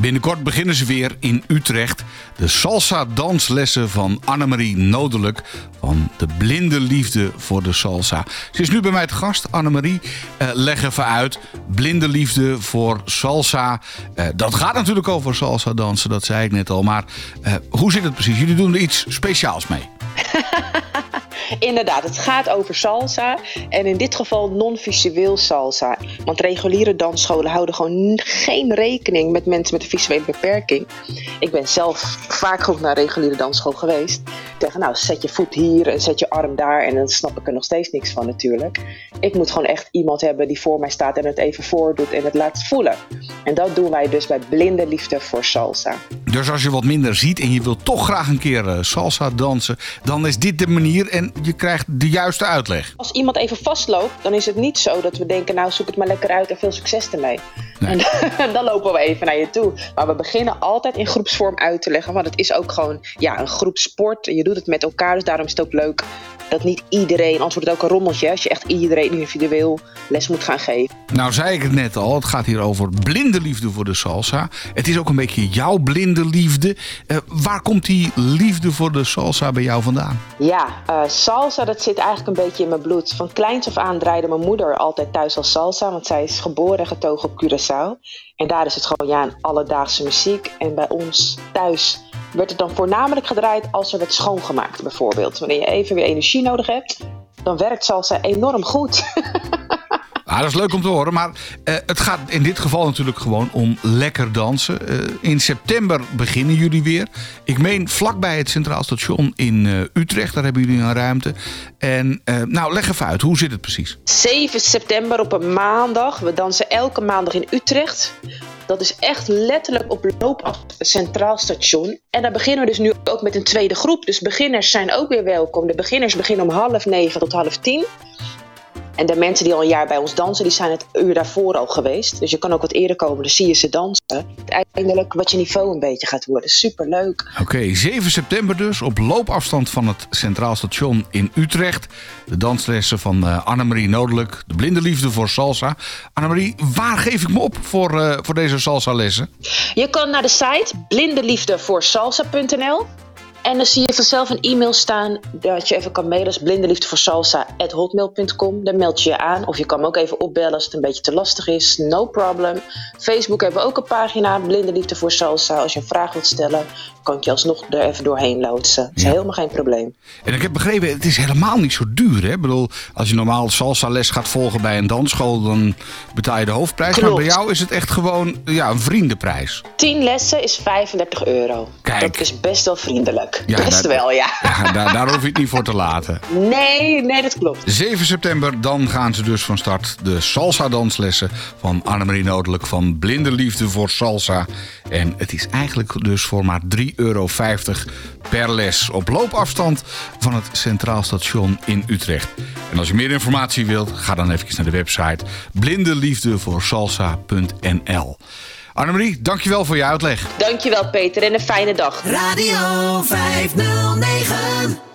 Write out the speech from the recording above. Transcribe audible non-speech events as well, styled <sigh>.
Binnenkort beginnen ze weer in Utrecht. De salsa danslessen van Annemarie Nodelijk van de blinde liefde voor de salsa. Ze is nu bij mij te gast. Annemarie, uh, leg even uit. Blinde liefde voor salsa. Uh, dat gaat natuurlijk over salsa dansen, dat zei ik net al. Maar uh, hoe zit het precies? Jullie doen er iets speciaals mee. <laughs> Inderdaad, het gaat over salsa. En in dit geval non-visueel salsa. Want reguliere dansscholen houden gewoon geen rekening met mensen met een visuele beperking. Ik ben zelf vaak genoeg naar reguliere dansschool geweest. Tegen nou, zet je voet hier en zet je arm daar. En dan snap ik er nog steeds niks van natuurlijk. Ik moet gewoon echt iemand hebben die voor mij staat en het even voordoet en het laat voelen. En dat doen wij dus bij Blinde Liefde voor Salsa. Dus als je wat minder ziet en je wilt toch graag een keer eh, salsa dansen, dan is dit de manier en je krijgt de juiste uitleg. Als iemand even vastloopt, dan is het niet zo dat we denken, nou zoek het maar lekker uit en veel succes ermee. Nee. En <laughs> dan lopen we even naar je toe. Maar we beginnen altijd in groepsvorm uit te leggen, want het is ook gewoon ja, een groepsport. Je doet het met elkaar, dus daarom is het ook leuk dat niet iedereen, anders wordt het ook een rommeltje als je echt iedereen individueel les moet gaan geven. Nou zei ik het net al, het gaat hier over blinde liefde voor de salsa. Het is ook een beetje jouw blinde liefde. Uh, waar komt die liefde voor de salsa bij jou vandaan? Ja, uh, salsa dat zit eigenlijk een beetje in mijn bloed. Van kleins af aan draaide mijn moeder altijd thuis al salsa, want zij is geboren en getogen op Curaçao. En daar is het gewoon ja, een alledaagse muziek. En bij ons thuis werd het dan voornamelijk gedraaid als er werd schoongemaakt bijvoorbeeld. Wanneer je even weer energie nodig hebt, dan werkt salsa enorm goed. <laughs> Ah, dat is leuk om te horen, maar uh, het gaat in dit geval natuurlijk gewoon om lekker dansen. Uh, in september beginnen jullie weer. Ik meen vlakbij het Centraal Station in uh, Utrecht, daar hebben jullie een ruimte. En nou, leg even uit, hoe zit het precies? 7 september op een maandag. We dansen elke maandag in Utrecht. Dat is echt letterlijk op loop Centraal Station. En daar beginnen we dus nu ook met een tweede groep. Dus beginners zijn ook weer welkom. De beginners beginnen om half negen tot half tien. En de mensen die al een jaar bij ons dansen, die zijn het uur daarvoor al geweest. Dus je kan ook wat eerder komen, dan zie je ze dansen. Uiteindelijk wat je niveau een beetje gaat worden. Superleuk. Oké, okay, 7 september dus, op loopafstand van het Centraal Station in Utrecht. De danslessen van uh, Annemarie Nodelijk, de blinde liefde voor salsa. Annemarie, waar geef ik me op voor, uh, voor deze salsa lessen? Je kan naar de site blindeliefdevoorsalsa.nl en dan zie je vanzelf een e-mail staan dat je even kan mailen. als blindeliefdevoorsalsa.hotmail.com. Dan meld je je aan. Of je kan me ook even opbellen als het een beetje te lastig is. No problem. Facebook hebben we ook een pagina. Blinde Liefde voor Salsa. Als je een vraag wilt stellen, kan ik je alsnog er even doorheen loodsen. Dat is helemaal geen probleem. En ik heb begrepen, het is helemaal niet zo duur. Hè? Ik bedoel, als je normaal salsa les gaat volgen bij een dansschool, dan betaal je de hoofdprijs. Klopt. Maar bij jou is het echt gewoon ja, een vriendenprijs. 10 lessen is 35 euro. Kijk. Dat is best wel vriendelijk. Ja, Best wel, ja. <laughs> ja daar, daar, hoef je het niet voor te laten. Nee, nee, dat klopt. 7 september, dan gaan ze dus van start de salsa-danslessen van Annemarie Nodelijk van Blinde Liefde voor Salsa. En het is eigenlijk dus voor maar 3,50 euro per les op loopafstand van het Centraal Station in Utrecht. En als je meer informatie wilt, ga dan even naar de website blindeliefdevoorsalsa.nl. Annemarie, dankjewel voor je uitleg. Dankjewel Peter en een fijne dag. Radio 509